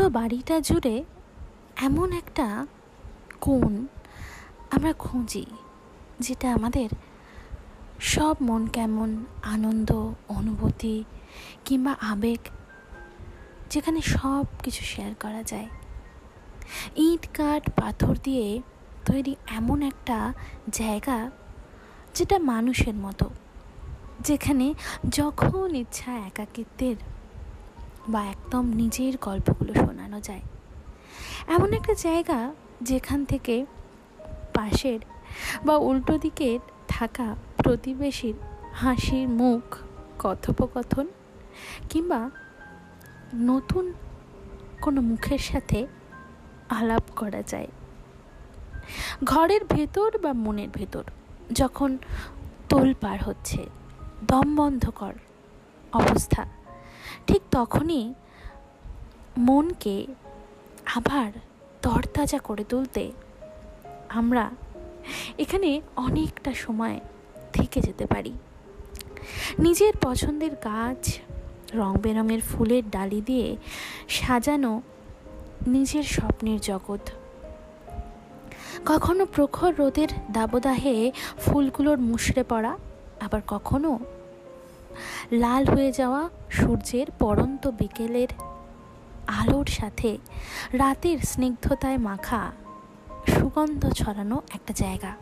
পুরো বাড়িটা জুড়ে এমন একটা কোণ আমরা খুঁজি, যেটা আমাদের সব মন কেমন, আনন্দ, অনুভূতি কিংবা আবেগ যেখানে সব কিছু শেয়ার করা যায়। ইট, কাঠ, পাথর দিয়ে তৈরি এমন একটা জায়গা যেটা মানুষের মতো, যেখানে যখন ইচ্ছা একাকিত্বের বা একদম নিজের গল্পগুলো শোনানো যায়। এমন একটা জায়গা যেখান থেকে পাশের বা উল্টো দিকের থাকা প্রতিবেশীর হাসির মুখ, কথোপকথন কিংবা নতুন কোনো মুখের সাথে আলাপ করা যায়। ঘরের ভেতর বা মনের ভেতর যখন তোল পার হচ্ছে, দম বন্ধকর অবস্থা, ঠিক তখনই মনকে আবার তরতাজা করে তুলতে আমরা এখানে অনেকটা সময় থেকে যেতে পারি। নিজের পছন্দের গাছ রং বেরঙের ফুলের ডালি দিয়ে সাজানো নিজের স্বপ্নের জগৎ। কখনো প্রখর রোদের দাবদাহে ফুলগুলোর মুশড়ে পড়া, আবার কখনো লাল হয়ে যাওয়া সূর্যের পরন্ত বিকেলের আলোর সাথে রাতের স্নিগ্ধতায় মাখা সুগন্ধ ছড়ানো একটা জায়গা।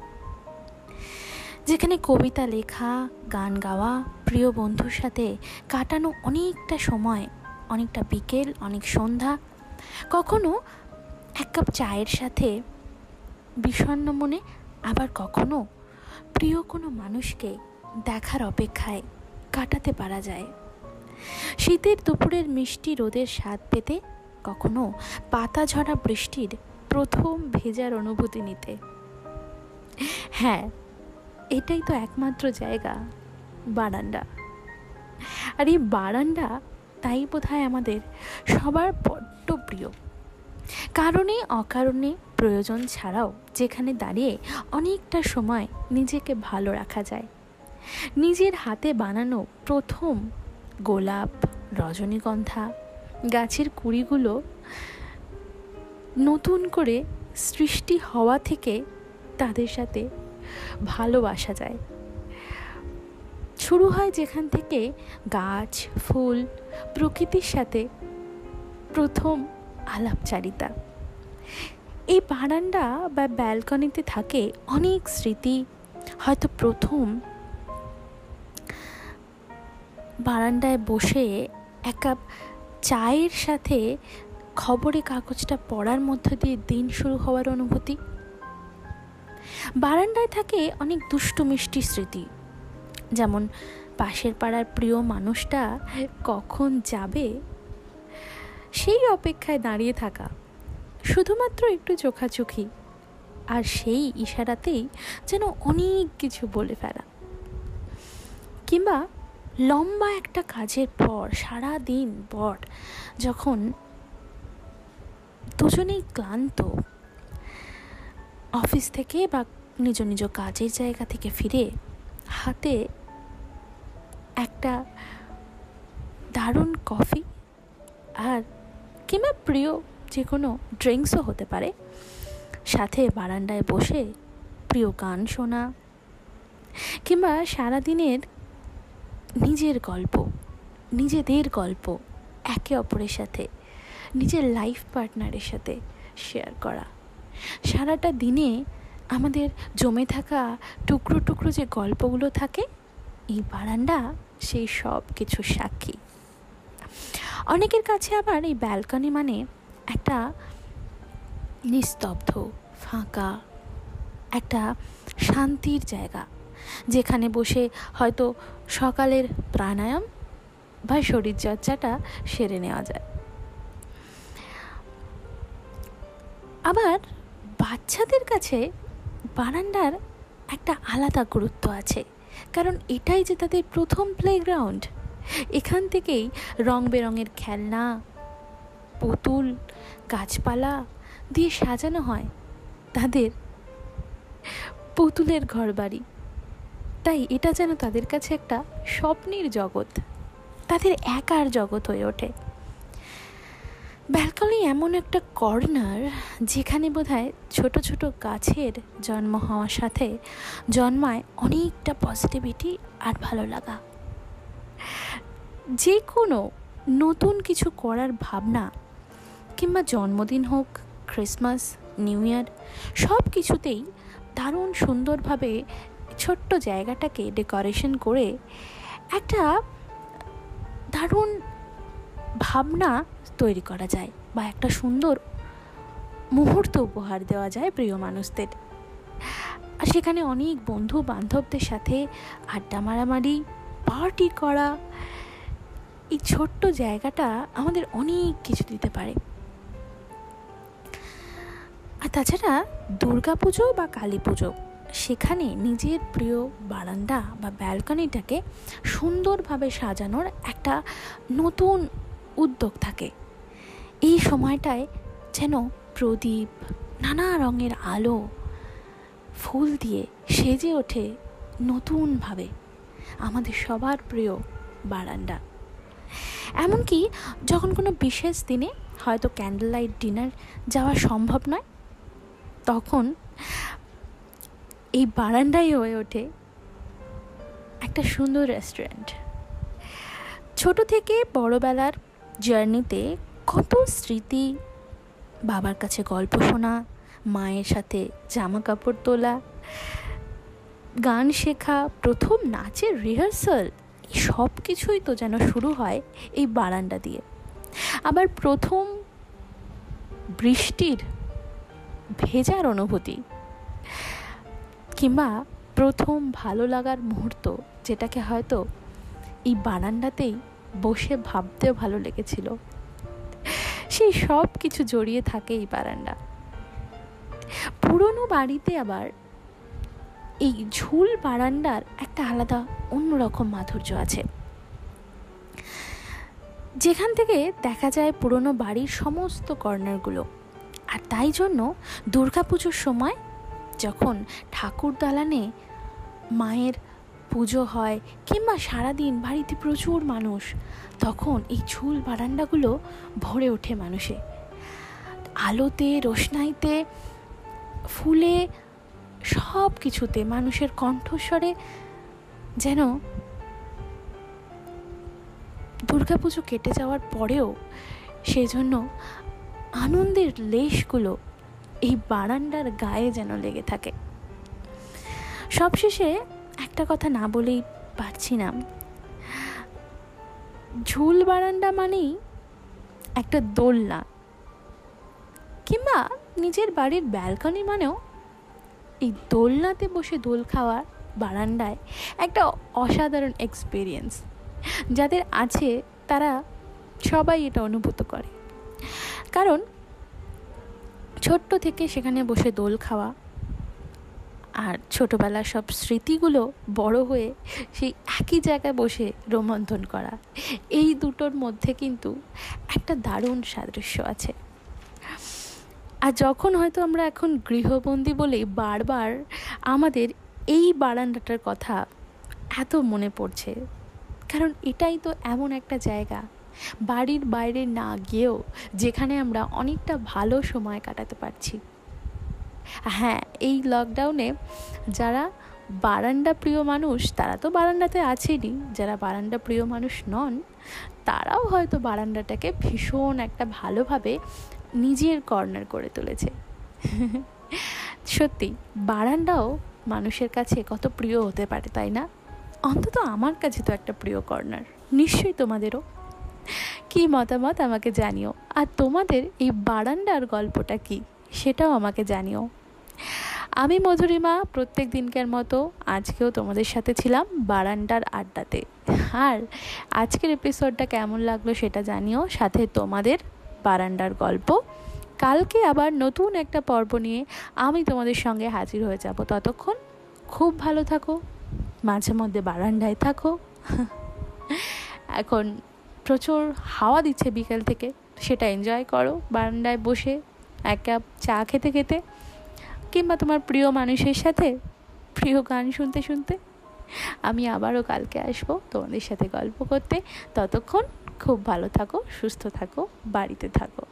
যেখানে কবিতা লেখা, গান গাওয়া, প্রিয় বন্ধুর সাথে কাটানো অনেকটা সময়, অনেকটা বিকেল, অনেক সন্ধ্যা, কখনো এক কাপ চায়ের সাথে বিষণ্ন মনে, আবার কখনো প্রিয় কোনো মানুষকে দেখার অপেক্ষায় কাটাতে পারা যায়। শীতের দুপুরের মিষ্টি রোদের স্বাদ পেতে কখনো পাতা ঝরা বৃষ্টির প্রথম ভেজার অনুভূতি নিতে। হ্যাঁ এটাই তো একমাত্র জায়গা, বারান্দা। আর এই বারান্দা তাই বোধ আমাদের সবার বড্ড প্রিয়। কারণে অকারণে প্রয়োজন ছাড়াও যেখানে দাঁড়িয়ে অনেকটা সময় নিজেকে ভালো রাখা যায়। নিজের হাতে বানানো প্রথম গোলাপ, রজনীগন্ধা, গাছের কুড়িগুলো নতুন করে সৃষ্টি হওয়া থেকে তাদের সাথে ভালোবাসা যায়। শুরু হয় যেখান থেকে গাছ, ফুল, প্রকৃতির সাথে প্রথম আলাপচারিতা। এই বারান্দা বা ব্যালকনিতে থাকে অনেক স্মৃতি, হয়তো প্রথম বারান্দায় বসে এক কাপ চায়ের সাথে খবরে কাগজটা পড়ার মধ্য দিয়ে দিন শুরু হওয়ার অনুভূতি। বারান্দায় থাকে অনেক দুষ্টু মিষ্টি স্মৃতি। যেমন পাশের পাড়ার প্রিয় মানুষটা কখন যাবে? সেই অপেক্ষায় দাঁড়িয়ে থাকা। শুধুমাত্র একটু চোখাচোখি। আর সেই ইশারাতেই যেন অনেক কিছু বলে ফেলা। কিংবা লম্বা একটা কাজের পর সারা দিন পর যখন দুজনেই ক্লান্ত, অফিস থেকে বা নিজ নিজ কাজের জায়গা থেকে ফিরে হাতে একটা দারুণ কফি আর কিংবা প্রিয় যে কোনো ড্রিঙ্কসও হতে পারে। সাথে বারান্দায় বসে প্রিয় গান শোনা কিংবা সারাদিনের নিজের গল্প, নিজেদের গল্প একে অপরের সাথে, নিজের লাইফ পার্টনারের সাথে শেয়ার করা। সারাটা দিনে আমাদের জমে থাকা টুকরো টুকরো যে গল্পগুলো থাকে, এই বারান্দা সেই সব কিছু সাক্ষী। অনেকের কাছে আবার এই ব্যালকনি মানে একটা নিস্তব্ধ, ফাঁকা, একটা শান্তির জায়গা। যেখানে বসে হয়তো সকালের প্রাণায়াম বা শরীরচর্চাটা সেরে নেওয়া যায়। আবার বাচ্চাদের কাছে বারান্দার একটা আলাদা গুরুত্ব আছে, কারণ এটাই যে তাদের প্রথম প্লেগ্রাউন্ড এখান থেকেই রং বেরঙের খেলনা, পুতুল, গাছপালা দিয়ে সাজানো হয় তাদের পুতুলের ঘর বাড়ি তাই এটা যেন তাদের কাছে একটা স্বপ্নের জগৎ, তাদের একার জগৎ হয়ে ওঠে। ব্যালকনি এমন একটা কর্নার যেখানে বোধ হয় ছোটো ছোটো গাছের জন্ম হওয়ার সাথে জন্মায় অনেকটা পজিটিভিটি আর ভালো লাগা। যে কোনো নতুন কিছু করার ভাবনা, কিংবা জন্মদিন হোক ক্রিসমাস নিউ ইয়ার সব কিছুতেই দারুণ সুন্দরভাবে ছোট্ট জায়গাটাকে ডেকোরেশন করে একটা দারুণ ভাবনা তৈরি করা যায় বা একটা সুন্দর মুহূর্ত উপহার দেওয়া যায় প্রিয় মানুষদের। আর সেখানে অনেক বন্ধু বান্ধবদের সাথে আড্ডা মারামারি, পার্টি করা, এই ছোট্ট জায়গাটা আমাদের অনেক কিছু দিতে পারে। আর তাছাড়া দুর্গা পুজো বা কালী পুজো সেখানে নিজের প্রিয় বারান্দা বা ব্যালকনিটাকে সুন্দরভাবে সাজানোর একটা নতুন উদ্যোগ থাকে। এই সময়টায় যেন প্রদীপ, নানা রঙের আলো, ফুল দিয়ে সেজে ওঠে নতুনভাবে আমাদের সবার প্রিয় বারান্দা। এমনকি যখন কোনো বিশেষ দিনে হয়তো ক্যান্ডেল লাইট ডিনার যাওয়া সম্ভব নয়, তখন এই বারান্দাই হয়ে ওঠে একটা সুন্দর রেস্টুরেন্ট ছোট থেকে বড়বেলার জার্নিতে কত স্মৃতি, বাবার কাছে গল্প শোনা, মায়ের সাথে জামা কাপড় তোলা, গান শেখা, প্রথম নাচের রিহার্সাল সব কিছুই তো যেন শুরু হয় এই বারান্দা দিয়ে। আবার প্রথম বৃষ্টির ভেজার অনুভূতি। কিংবা প্রথম ভালো লাগার মুহূর্ত যেটাকে হয়তো এই বারান্দাতেই বসে ভাবতেও ভালো লেগেছিল। সেই সব কিছু জড়িয়ে থাকে এই বারান্দা। পুরনো বাড়িতে আবার এই ঝুল বারান্দার একটা আলাদা অন্যরকম মাধুর্য আছে। যেখান থেকে দেখা যায় পুরনো বাড়ির সমস্ত কর্নারগুলো। আর তাই জন্য দুর্গাপুজোর সময় যখন ঠাকুর দালানে মায়ের পুজো হয় কিংবা সারাদিন বাড়িতে প্রচুর মানুষ, তখন এই ঝুল বারান্দাগুলো ভরে ওঠে মানুষে। আলোতে, রোশনাইতে, ফুলে সব কিছুতে মানুষের কণ্ঠস্বরে যেন দুর্গাপুজো কেটে যাওয়ার পরেও সেজন্য আনন্দের লেশগুলো এই বারান্দার গায়ে যেন লেগে থাকে। সবশেষে একটা কথা না বলেই পারছি না। ঝুল বারান্দা মানেই একটা দোলনা কিংবা নিজের বাড়ির ব্যালকনি মানেও এই দোলনাতে বসে দোল খাওয়ার বারান্দায় একটা অসাধারণ এক্সপিরিয়েন্স যাদের আছে তারা সবাই এটা অনুভূত করে। কারণ ছোট্ট থেকে সেখানে বসে দোল খাওয়া। আর ছোটোবেলার সব স্মৃতিগুলো বড় হয়ে সেই একই জায়গায় বসে রোমন্থন করা। এই দুটোর মধ্যে কিন্তু একটা দারুণ সাদৃশ্য আছে। আর যখন হয়তো আমরা এখন গৃহবন্দী বলে বারবার আমাদের এই বারান্দাটার কথা এত মনে পড়ছে, কারণ এটাই তো এমন একটা জায়গা বাড়ির বাইরে না গিয়েও যেখানে আমরা অনেকটা ভালো সময় কাটাতে পারছি। হ্যাঁ এই লকডাউনে যারা বারান্দা প্রিয় মানুষ, তারা তো বারান্দাতে আছেনই। যারা বারান্দা প্রিয় মানুষ নন, তারাও হয়তো বারান্দাটাকে ভীষণ একটা ভালোভাবে নিজের কর্নার করে তুলেছে। সত্যি, বারান্দাও মানুষের কাছে কত প্রিয় হতে পারে, তাই না? অন্তত আমার কাছে তো একটা প্রিয় কর্নার নিশ্চয়ই তোমাদেরও। কি মতামত আমাকে জানিও? আর তোমাদের এই বারান্দার গল্পটা কি? সেটাও আমাকে জানিও। আমি মধুরিমা, প্রত্যেক দিনকার মতো আজকেও তোমাদের সাথে ছিলাম বারান্দার আড্ডাতে। আর আজকের এপিসোডটা কেমন লাগল সেটা জানিও। সাথে তোমাদের বারান্দার গল্প। কালকে আবার নতুন একটা পর্ব নিয়ে আমি তোমাদের সঙ্গে হাজির হয়ে যাব। ততক্ষণ খুব ভালো থাকো, মাঝে মধ্যে বারান্দায় থাকো। এখন প্রচুর হাওয়া দিচ্ছে বিকেল থেকে, সেটা এনজয় করো। বারান্দায় বসে এক কাপ চা খেতে খেতে, কিংবা তোমার প্রিয় মানুষের সাথে প্রিয় গান শুনতে শুনতে, আমি আবারও কালকে আসব তোমাদের সাথে গল্প করতে। ততক্ষণ খুব ভালো থাকো, সুস্থ থাকো, বাড়িতে থাকো।